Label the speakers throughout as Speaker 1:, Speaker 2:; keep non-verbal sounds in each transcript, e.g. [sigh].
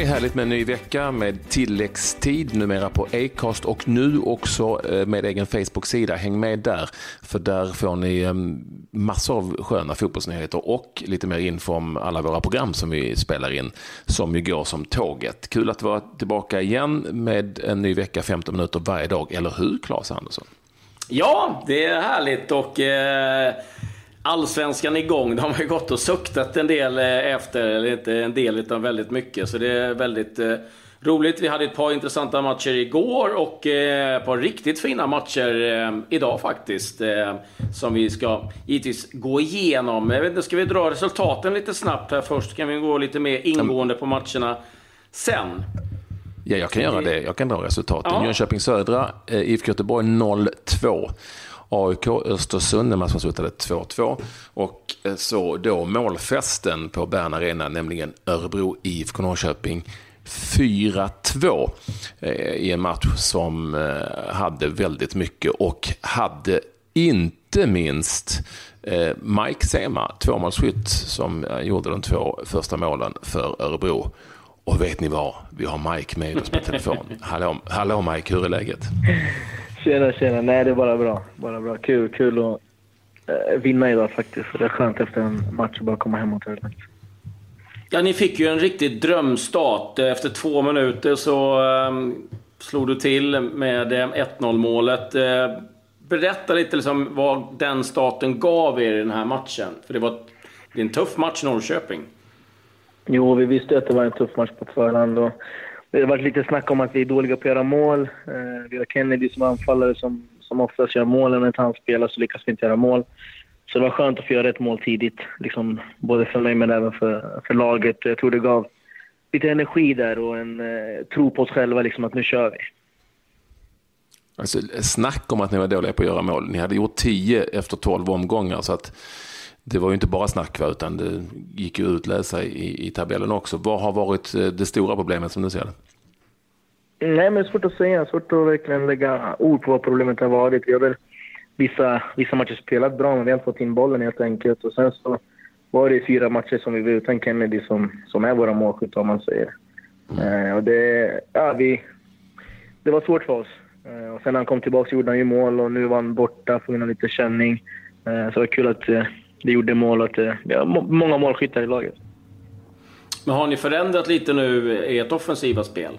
Speaker 1: det är härligt med en ny vecka med tilläggstid numera på Acast och nu också eh, med egen Facebook-sida. Häng med där, för där får ni eh, massor av sköna fotbollsnyheter och lite mer info om alla våra program som vi spelar in, som ju går som tåget. Kul att vara tillbaka igen med en ny vecka, 15 minuter varje dag, eller hur Claes Andersson?
Speaker 2: Ja, det är härligt och eh, allsvenskan igång. De har ju gått och suktat en del eh, efter, eller inte en del utan väldigt mycket. Så det är väldigt eh, roligt. Vi hade ett par intressanta matcher igår och eh, ett par riktigt fina matcher eh, idag faktiskt. Eh, som vi ska givetvis gå igenom. Jag vet inte, ska vi dra resultaten lite snabbt här först? Kan vi gå lite mer ingående på matcherna sen?
Speaker 1: Ja, jag kan göra det. Jag kan dra resultaten. Ja. Jönköping Södra, eh, IFK Göteborg 0-2. AIK Östersund, en match som slutade 2-2. Och eh, så då målfesten på Bern Arena, nämligen Örebro IFK Norrköping 4-2 eh, i en match som eh, hade väldigt mycket och hade inte minst Mike Sema, tvåmålsskytt, som gjorde de två första målen för Örebro. Och vet ni vad? Vi har Mike med oss på telefon. Hallå, hallå Mike, hur är läget?
Speaker 3: Tjena, tjena. Nej, det är bara bra. Bara bra. Kul, kul att äh, vinna idag faktiskt. Det är skönt efter en match att bara komma hem och ta det
Speaker 2: Ja, ni fick ju en riktig drömstart. Efter två minuter så um, slog du till med 1-0 eh, målet. Uh, berätta lite liksom vad den starten gav er i den här matchen. För det var det är en tuff match Norrköping.
Speaker 3: Jo, vi visste att det var en tuff match på förhand. Och det har varit lite snack om att vi är dåliga på att göra mål. Eh, vi har Kennedy som anfallare som, som oftast gör målen. När inte han spelar så lyckas vi inte göra mål. Så det var skönt att få göra ett mål tidigt, liksom, både för mig men även för, för laget. Jag tror det gav lite energi där och en eh, tro på oss själva, liksom, att nu kör vi.
Speaker 1: Alltså, snack om att ni var dåliga på att göra mål. Ni hade gjort tio efter 12 omgångar. Så att det var ju inte bara snack, utan det gick ju att utläsa i, i tabellen också. Vad har varit eh, det stora problemet som du ser det?
Speaker 3: Nej, men det är svårt att säga. Svårt att verkligen lägga ord på vad problemet har varit. Vi har väl vissa, vissa matcher spelat bra, men vi har inte fått in bollen helt enkelt. Och sen så var det fyra matcher som vi var utan Kennedy som, som är våra målskytt, om man säger. Mm. Eh, och det, ja, vi, det var svårt för oss. Eh, och sen när han kom tillbaka gjorde han ju mål och nu var han borta på grund av lite känning. Eh, så det var kul att eh, det gjorde mål att eh, vi har många målskyttar i laget.
Speaker 2: Men har ni förändrat lite nu ert offensiva spel?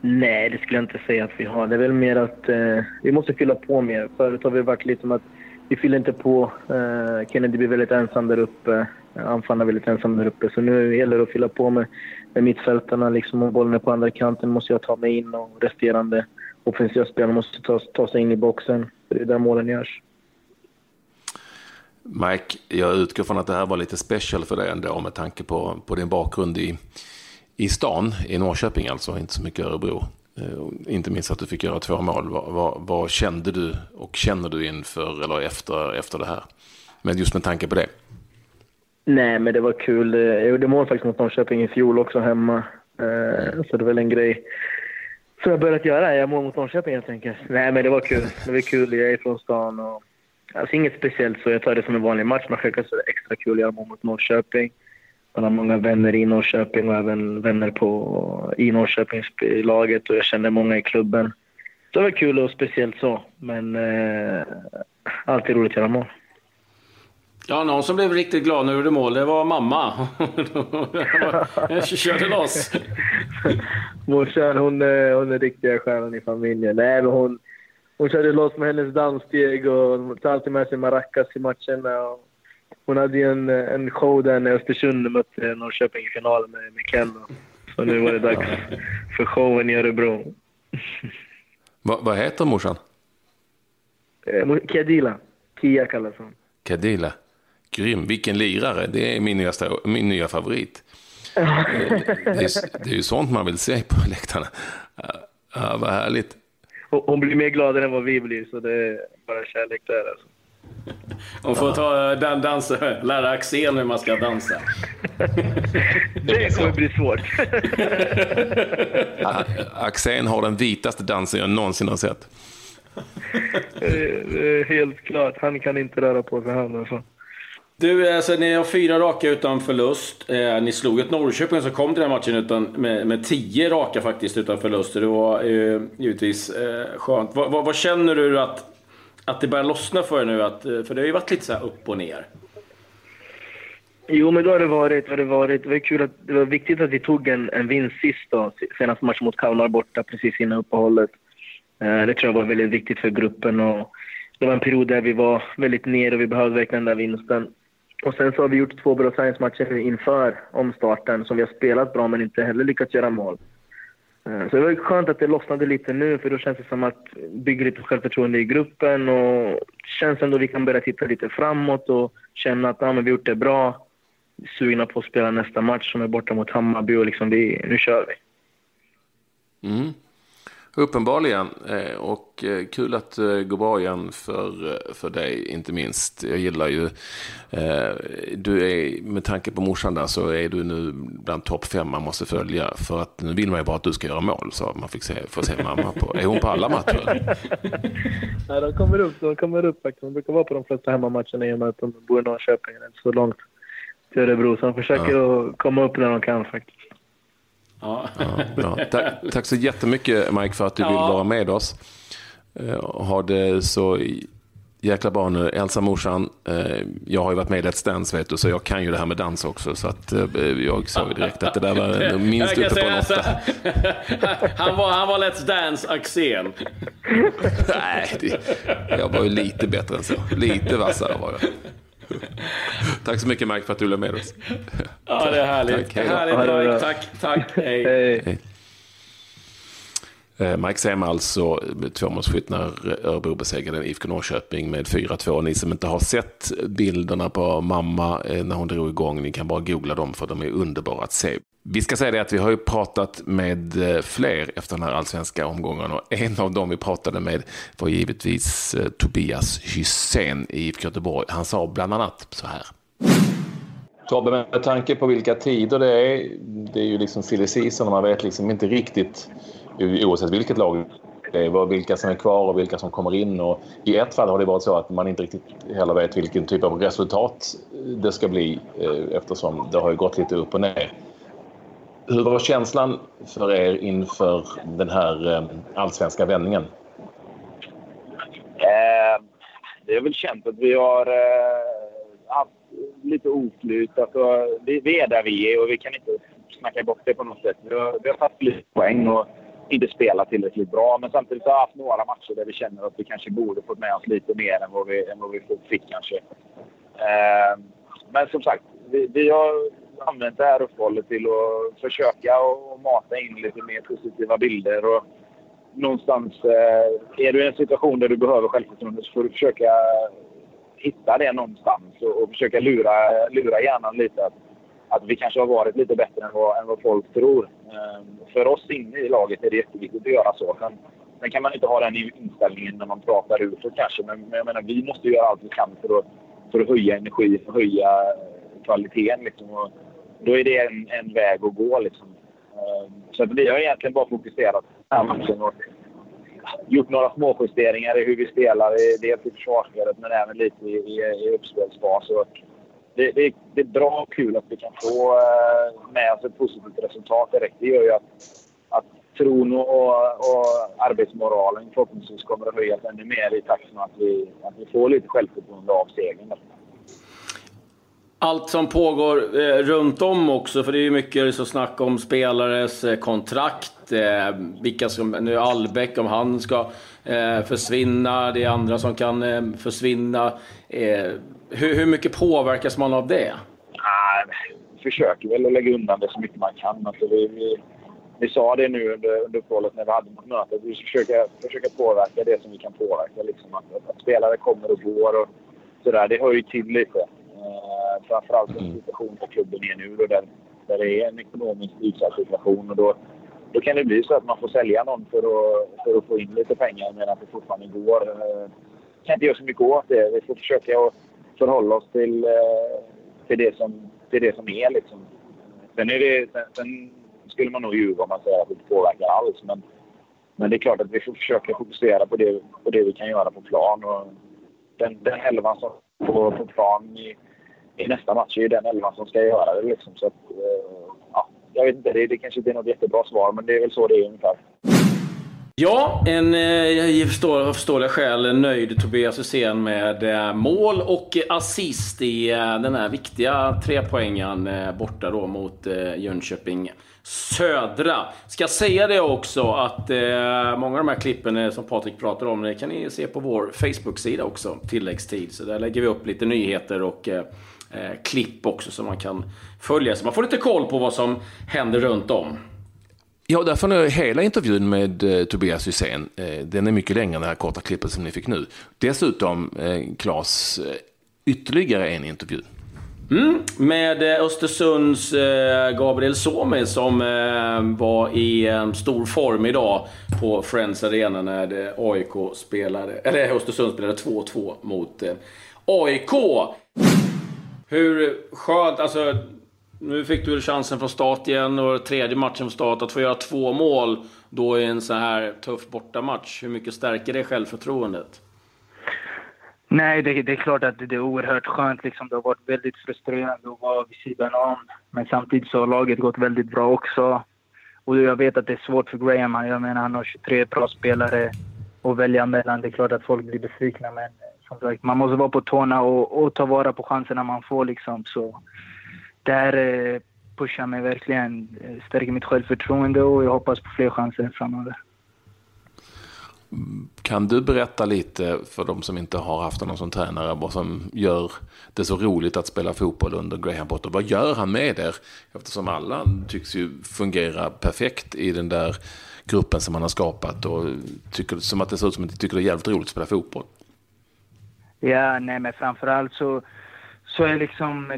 Speaker 3: Nej, det skulle jag inte säga att vi har. Det är väl mer att eh, vi måste fylla på mer. Förut har vi varit lite som att vi fyller inte på. Eh, Kennedy blir väldigt ensam där uppe. Anfallarna är väldigt ensamma där uppe. Så nu gäller det att fylla på med, med mittfältarna. Liksom, och bollen är på andra kanten måste jag ta mig in och resterande offensiva spelare måste ta, ta sig in i boxen. Det är där målen görs.
Speaker 1: Mike, jag utgår från att det här var lite special för dig ändå med tanke på, på din bakgrund i, i stan, i Norrköping alltså, inte så mycket Örebro. Eh, inte minst att du fick göra två mål. Vad, vad, vad, kände du och känner du inför eller efter, efter det här? Men just med tanke på det.
Speaker 3: Nej, men det var kul. Eh, jag gjorde mål faktiskt mot Norrköping i fjol också hemma. Eh, så det är väl en grej som jag börjat göra. Jag mål mot Norrköping helt enkelt. Nej, men det var kul. Det var kul. Jag är från stan och Alltså inget speciellt så. Jag tar det som en vanlig match. Men självklart så är det extra kul att göra mål mot Norrköping. Man har många vänner i Norrköping och även vänner på, i Norrköpingslaget och jag känner många i klubben. Så det var kul och speciellt så. Men eh, alltid roligt att göra mål.
Speaker 2: Ja, någon som blev riktigt glad när du gjorde mål, det var mamma. [laughs] Jag körde loss. [laughs]
Speaker 3: Morsan, hon, hon är riktiga stjärnan i familjen. Nej, men hon, hon körde loss med hennes danssteg och tar alltid med sig maracas till matcherna. Hon hade ju en, en show där när Östersund mötte Norrköping i finalen med, med Ken. Så nu var det dags för showen i Örebro.
Speaker 1: Va, vad heter morsan?
Speaker 3: Eh, Kadila. Kia kallas hon.
Speaker 1: Kadila. Grym. Vilken lirare. Det är min nya, min nya favorit. Eh, det, är, det är ju sånt man vill se på läktarna. Ja, vad härligt
Speaker 3: hon blir mer glad än vad vi blir, så det är bara kärlek där alltså.
Speaker 2: Hon får ta den dansen, lära Axén hur man ska dansa.
Speaker 3: det kommer bli svårt.
Speaker 1: Axén har den vitaste dansen jag någonsin har sett.
Speaker 3: Helt klart, han kan inte röra på sig han alltså.
Speaker 2: Du, alltså, ni har fyra raka utan förlust. Eh, ni slog ett Norrköping som kom till den matchen utan, med, med tio raka faktiskt utan förlust. Det var eh, givetvis eh, skönt. Vad, vad, vad, känner du att, att det börjar lossna för er nu? Att, eh, för det har ju varit lite så upp och ner.
Speaker 3: Jo, men då har det varit, har det varit, det var kul att, det var viktigt att vi tog en, en vinst sist då, senast matchen mot Kalmar borta precis innan uppehållet. Eh, det tror jag var väldigt viktigt för gruppen och det var en period där vi var väldigt nere och vi behövde verkligen den där vinsten. Och sen så har vi gjort två bra science-matcher inför omstarten som vi har spelat bra men inte heller lyckats göra mål. Eh, så det var skönt att det lossnade lite nu för då känns det som att bygger lite självförtroende i gruppen och känns ändå att vi kan börja titta lite framåt och känna att ja, men vi har gjort det bra. Sugna på att spela nästa match som är borta mot Hammarby och liksom vi, nu kör vi.
Speaker 1: Mm. Uppenbarligen. Eh, och eh, kul att det går bra igen för, eh, för dig, inte minst. Jag gillar ju... Du är, med tanke på morsan där, så är du nu bland topp fem man måste följa. För att nu vill man ju bara att du ska göra mål, så man fick se, får se mamma på. Är hon på alla matcher? [laughs]
Speaker 3: Nej, de kommer upp, de kommer upp faktiskt. De brukar vara på de flesta hemmamatcherna i och med att de bor i Norrköping, inte så långt till Örebro. Så de försöker ja. att komma upp när de kan faktiskt.
Speaker 1: Ja. ja, tack, tack, så jättemycket Mike för att du vill vara med oss. Uh, ha det så jäkla bra nu. Elsa morsan, uh, jag har ju varit med i Let's Dance vet du, så jag kan ju det här med dans också. Så att, uh, jag såg direkt att det där var [laughs] minst uppe på en åtta.
Speaker 2: han, var, han var Let's Dance-Axén. [laughs]
Speaker 1: Nej, det, jag var ju lite bättre än så. Lite vassare var jag. [laughs] Tack så mycket Mike för att du blev med oss.
Speaker 2: Ja, det är härligt. Tack, hej härligt Mike. Tack, tack. Hej. hej.
Speaker 1: Eh, Mike Sem alltså tvåmålsskytt när Örebro besegrade IFK Norrköping med 4-2. Ni som inte har sett bilderna på mamma eh, när hon drog igång, ni kan bara googla dem för de är underbara att se. Vi ska säga det att vi har ju pratat med eh, fler efter den här allsvenska omgången och en av dem vi pratade med var givetvis eh, Tobias Hysén i IFK Göteborg. Han sa bland annat så här. Tobbe, med tanke på vilka tider det är, det är ju liksom silly season och man vet liksom inte riktigt, oavsett vilket lag det är, vilka som är kvar och vilka som kommer in. Och I ett fall har det varit så att man inte riktigt heller vet vilken typ av resultat eh, det ska bli eftersom det har gått lite upp och ner. Hur var känslan för er inför den här eh, allsvenska vändningen?
Speaker 4: Eh, det är väl känt att vi har eh, haft lite oflyt. Alltså, vi, vi, är där vi är och vi kan inte snacka bort det på något sätt. Vi har, vi har tagit lite poäng och inte spelat tillräckligt bra. Men samtidigt har vi haft några matcher där vi känner att vi kanske borde fått med oss lite mer än vad vi, än vad vi fick kanske. Eh, men som sagt, vi, vi har använt det här uppehållet till att försöka och mata in lite mer positiva bilder. Och någonstans, eh, är du i en situation där du behöver självförtroende så får du försöka hitta det någonstans och, och försöka lura, lura hjärnan lite att, att vi kanske har varit lite bättre än vad, än vad folk tror. Ehm, för oss inne i laget är det jätteviktigt att göra så. Men, Sen kan man inte ha den inställningen när man pratar utåt kanske, men, men jag menar, vi måste göra allt vi kan för att, för att höja energin och höja kvaliteten. Liksom. Och då är det en, en väg att gå. Liksom. Ehm, så att vi har egentligen bara fokuserat på den här matchen och gjort några småjusteringar i hur vi spelar, dels i försvarsspelet men även lite i, i, i uppspelsfas. Det, det, det, är bra och kul att vi kan få eh, med oss ett positivt resultat direkt. Det gör ju att, att tron och, och arbetsmoralen förhoppningsvis kommer att höjas ännu mer i takt med att vi, att vi får lite självförtroende av segern
Speaker 2: allt som pågår eh, runt om också, för det är ju mycket så snack om spelares eh, kontrakt. Eh, vilka som, nu Albeck, om han ska eh, försvinna. Det är andra som kan eh, försvinna. Eh, hur, hur, mycket påverkas man av det?
Speaker 4: Vi försöker väl att lägga undan det så mycket man kan. Alltså vi, vi, vi sa det nu under, under uppehållet när vi hade vårt möte. Vi försöker, försöker påverka det som vi kan påverka. Liksom att, att spelare kommer och går och sådär. Det hör ju till lite. Framförallt den mm. situation där klubben är nu och där, där det är en ekonomiskt utsatt situation. Och då, då kan det bli så att man får sälja någon för att, för att få in lite pengar medan det fortfarande går. Eh, kan inte göra så mycket åt det. Vi får försöka att förhålla oss till, eh, till, det, som, till det som är. Liksom. Sen, är det, sen, sen skulle man nog ljuga om man säger att det inte påverkar alls. Men, men det är klart att vi får försöka fokusera på det, på det vi kan göra på plan. Och den, den elvan som på, på plan i, i nästa match är ju den elvan som ska göra det. Liksom. Så att, eh, ja, jag vet inte, det, det kanske inte är något jättebra svar, men det är väl så det är ungefär.
Speaker 2: Ja, en eh, förstår, förståeliga skäl nöjd Tobias Hysén med eh, mål och assist i eh, den här viktiga trepoängen eh, borta då mot eh, Jönköping Södra. Ska säga det också att eh, många av de här klippen eh, som Patrik pratar om, det kan ni se på vår Facebook-sida också, tilläggstid. Så där lägger vi upp lite nyheter och eh, eh, klipp också som man kan följa. Så man får lite koll på vad som händer runt om.
Speaker 1: Ja, därför är hela intervjun med eh, Tobias Hysén, eh, den är mycket längre än det här korta klippet som ni fick nu. Dessutom, eh, Claes, eh, ytterligare en intervju.
Speaker 2: Mm, med eh, Östersunds eh, Gabriel Suomi som var i en stor form idag på Friends Arena när AIK spelade, eller Östersund spelade 2-2 mot AIK. Hur skönt, alltså nu fick du chansen från start igen och tredje matchen från start att få göra två mål då i en så här tuff bortamatch. Hur mycket stärker det självförtroendet?
Speaker 5: Nej, det, det, är klart att det är oerhört skönt. Liksom. Det har varit väldigt frustrerande att vara vid sidan om. Men samtidigt så har laget gått väldigt bra också. Och jag vet att det är svårt för Graham. Jag menar, han har 23 bra spelare att välja mellan. Det är klart att folk blir besvikna, men som sagt, man måste vara på tårna och, och ta vara på chanserna man får. Liksom. Så det här eh, pushar mig verkligen, eh, stärker mitt självförtroende och jag hoppas på fler chanser framöver.
Speaker 1: Kan du berätta lite för de som inte har haft honom som tränare vad som gör det så roligt att spela fotboll under Graham Potter? Vad gör han med er? Eftersom alla tycks ju fungera perfekt i den där gruppen som han har skapat och tycker som att det ser ut som att de tycker det är jävligt roligt att spela fotboll.
Speaker 5: Ja, nej men framförallt så, så är liksom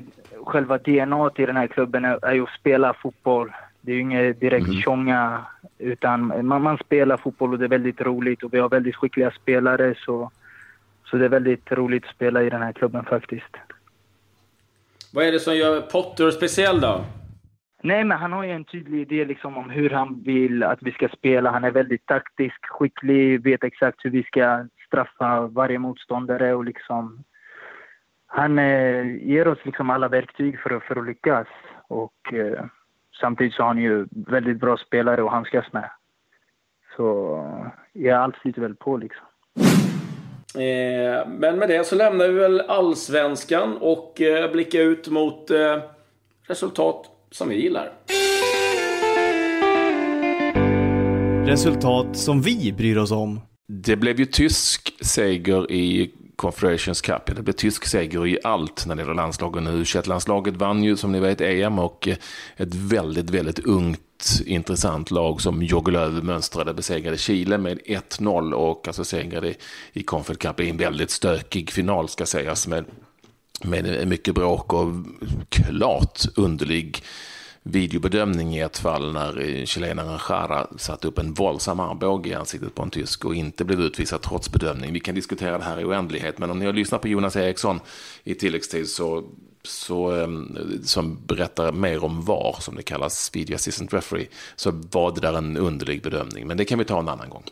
Speaker 5: själva DNA i den här klubben är, är ju att spela fotboll. Det är ju inget direkt mm. tjonga, utan man, man spelar fotboll och det är väldigt roligt och vi har väldigt skickliga spelare så, så det är väldigt roligt att spela i den här klubben faktiskt.
Speaker 2: Vad är det som gör Potter speciell då?
Speaker 5: Nej, men han har ju en tydlig idé liksom om hur han vill att vi ska spela. Han är väldigt taktisk, skicklig, vet exakt hur vi ska straffa varje motståndare och liksom... Han eh, ger oss liksom alla verktyg för, för att lyckas. Och eh, samtidigt så har han ju väldigt bra spelare att handskas med. Så ja, allt flyter väl på liksom.
Speaker 2: Eh, men med det så lämnar vi väl allsvenskan och eh, blickar ut mot eh, resultat som vi gillar.
Speaker 6: Resultat som vi bryr oss om.
Speaker 1: Det blev ju tysk seger i Confederations Cup. Det blev tysk seger i allt när det gäller landslagen nu. landslaget vann ju som ni vet EM och eh, ett väldigt, väldigt ungt intressant lag som Jogge Löw mönstrade besegrade Chile med 1-0 och alltså segrade i Confed Cup i en väldigt stökig final ska sägas med, med mycket bråk och klart underlig videobedömning i ett fall när eh, chilenaren Jara satte upp en våldsam armbåge i ansiktet på en tysk och inte blev utvisad trots bedömning. Vi kan diskutera det här i oändlighet, men om ni har lyssnat på Jonas Eriksson i tilläggstid så, så, ehm, som berättar mer om VAR, som det kallas, Video Assistant Referee, så var det där en underlig bedömning. Men det kan vi ta en annan gång.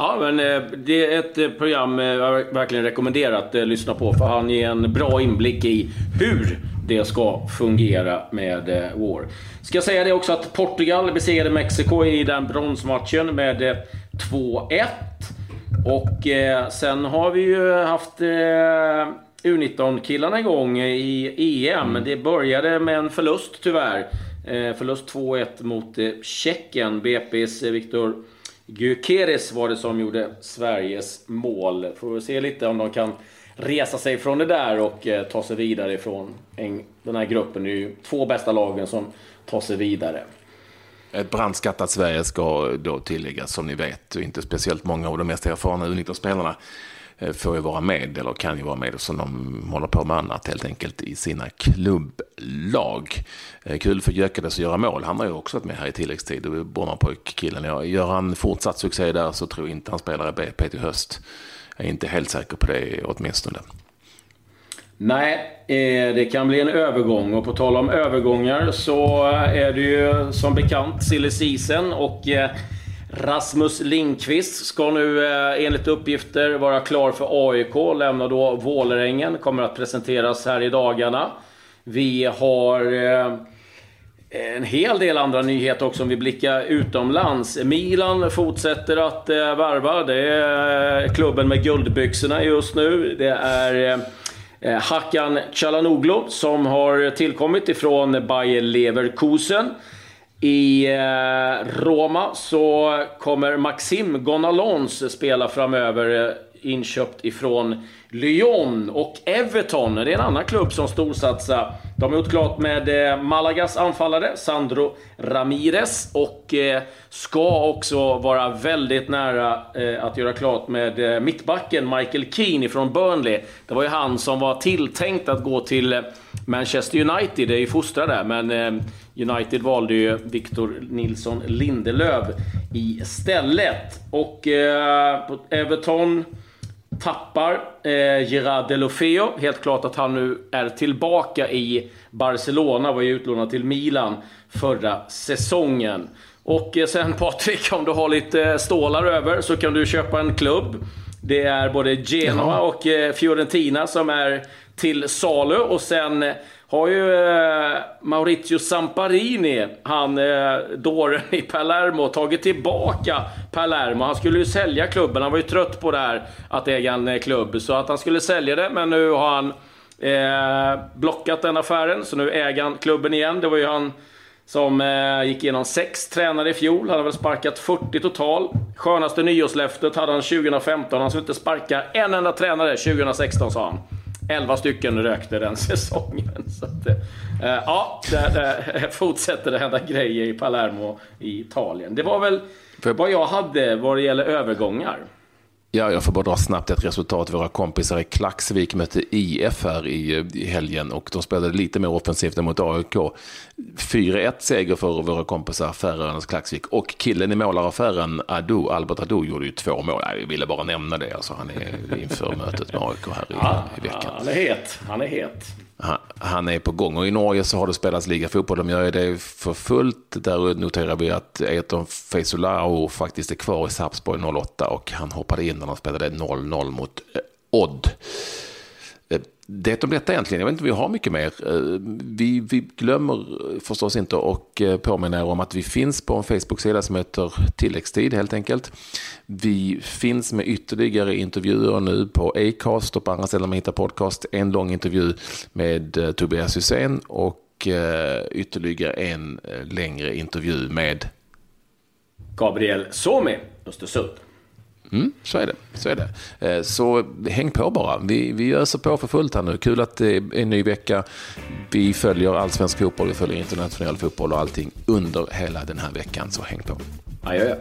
Speaker 2: Ja, men eh, det är ett eh, program jag verkligen rekommenderar att eh, lyssna på. För han ger en bra inblick i hur det ska fungera med War. Ska säga det också att Portugal besegrade Mexiko i den bronsmatchen med 2-1. Och sen har vi ju haft U19-killarna igång i EM. Mm. Det började med en förlust tyvärr. Förlust 2-1 mot Tjeckien. BP's Viktor Gyökeres var det som gjorde Sveriges mål. Får vi se lite om de kan resa sig från det där och eh, ta sig vidare ifrån en, den här gruppen. Det är ju två bästa lagen som tar sig vidare.
Speaker 1: Ett brandskattat Sverige ska då tilläggas som ni vet. Inte speciellt många av de mest erfarna U19-spelarna Eh, får ju vara med, eller kan ju vara med, som de håller på med annat helt enkelt i sina klubblag. Eh, kul för Gyökeres att göra mål. Han har ju också varit med här i tilläggstid Brommapojk-killen. Gör han fortsatt succé där så tror jag inte han spelar i BP till höst. Jag är inte helt säker på det åtminstone.
Speaker 2: Nej, eh, det kan bli en övergång. Och på tal om övergångar så är det ju som bekant silly season. Och Rasmus Lindqvist ska nu eh, enligt uppgifter vara klar för AIK, lämnar då Vålerengen, kommer att presenteras här i dagarna. Vi har eh, en hel del andra nyheter också om vi blickar utomlands. Milan fortsätter att eh, värva. Det är klubben med guldbyxorna just nu. Det är Hakan Çalhanoğlu som har tillkommit ifrån Bayer Leverkusen. I eh, Roma så kommer Maxim Gonalons spela framöver, eh, inköpt ifrån Lyon. Och Everton, det är en annan klubb som storsatsar. De har gjort klart med eh, Malagas anfallare Sandro Ramirez och ska också vara väldigt nära att göra klart med mittbacken Michael Keane från Burnley. Det var ju han som var tilltänkt att gå till Manchester United, det är ju fostrad där, men United valde ju Victor Nilsson Lindelöf istället. Och eh, Everton tappar eh, Gerard Delofeo. Helt klart att han nu är tillbaka i Barcelona. Var ju utlånad till Milan förra säsongen. Och eh, sen [laughs] Patrik, om du har lite stålar över så kan du köpa en klubb. Det är både Genoa och eh, Fiorentina som är till salu. Och sen har ju eh, Maurizio Samparini, han eh, dåren i Palermo, tagit tillbaka Palermo. Han skulle ju sälja klubben. Han var ju trött på det här att äga en eh, klubb. Så att han skulle sälja det, men nu har han eh, blockat den affären. Så nu äger han klubben igen. Det var ju han som eh, gick igenom sex tränare i fjol. Han har väl sparkat 40 total. Skönaste nyårslöftet hade han 2015. Han skulle inte sparka en enda tränare 2016 sa han. 11 stycken rökte den [laughs] säsongen. Så att, eh, ja, det, det [laughs] fortsätter det hända grejer i Palermo i Italien. Det var väl vad jag hade vad det gäller övergångar.
Speaker 1: Ja, jag får bara dra snabbt ett resultat. Våra kompisar i Klaxvik mötte IF här i, i helgen och de spelade lite mer offensivt än mot AIK. 4-1 seger för våra kompisar Färöarnas Klaxvik och killen i målaraffären Adu, Albert Adu gjorde ju två mål. Jag ville bara nämna det, alltså, han är inför mötet med AIK här i, ja, i veckan.
Speaker 2: Han är het, han är het
Speaker 1: han är på gång. Och i Norge så har det spelats ligafotboll. De gör det för fullt. Där noterar vi att Eton Feisolao faktiskt är kvar i Sarpsborg 08 och han hoppade in när de spelade 0-0 mot eh, Odd det om detta egentligen. Jag vet inte om vi har mycket mer. Eh, vi, vi glömmer eh, förstås inte och eh, påminner om att vi finns på en Facebook-sida som heter Tilläggstid helt enkelt. Vi finns med ytterligare intervjuer nu på Acast och på andra ställen man hittar podcast. En lång intervju med Tobias Hysén och ytterligare en längre intervju med
Speaker 2: Gabriel Somi, Östersund.
Speaker 1: Mm, så är det. Så, är det. Eh, så häng på bara. Vi, vi öser på för fullt här nu. Kul att det är en ny vecka. Vi följer allsvensk fotboll, vi följer internationell fotboll och allting under hela den här veckan. Så häng på.
Speaker 2: Adjö.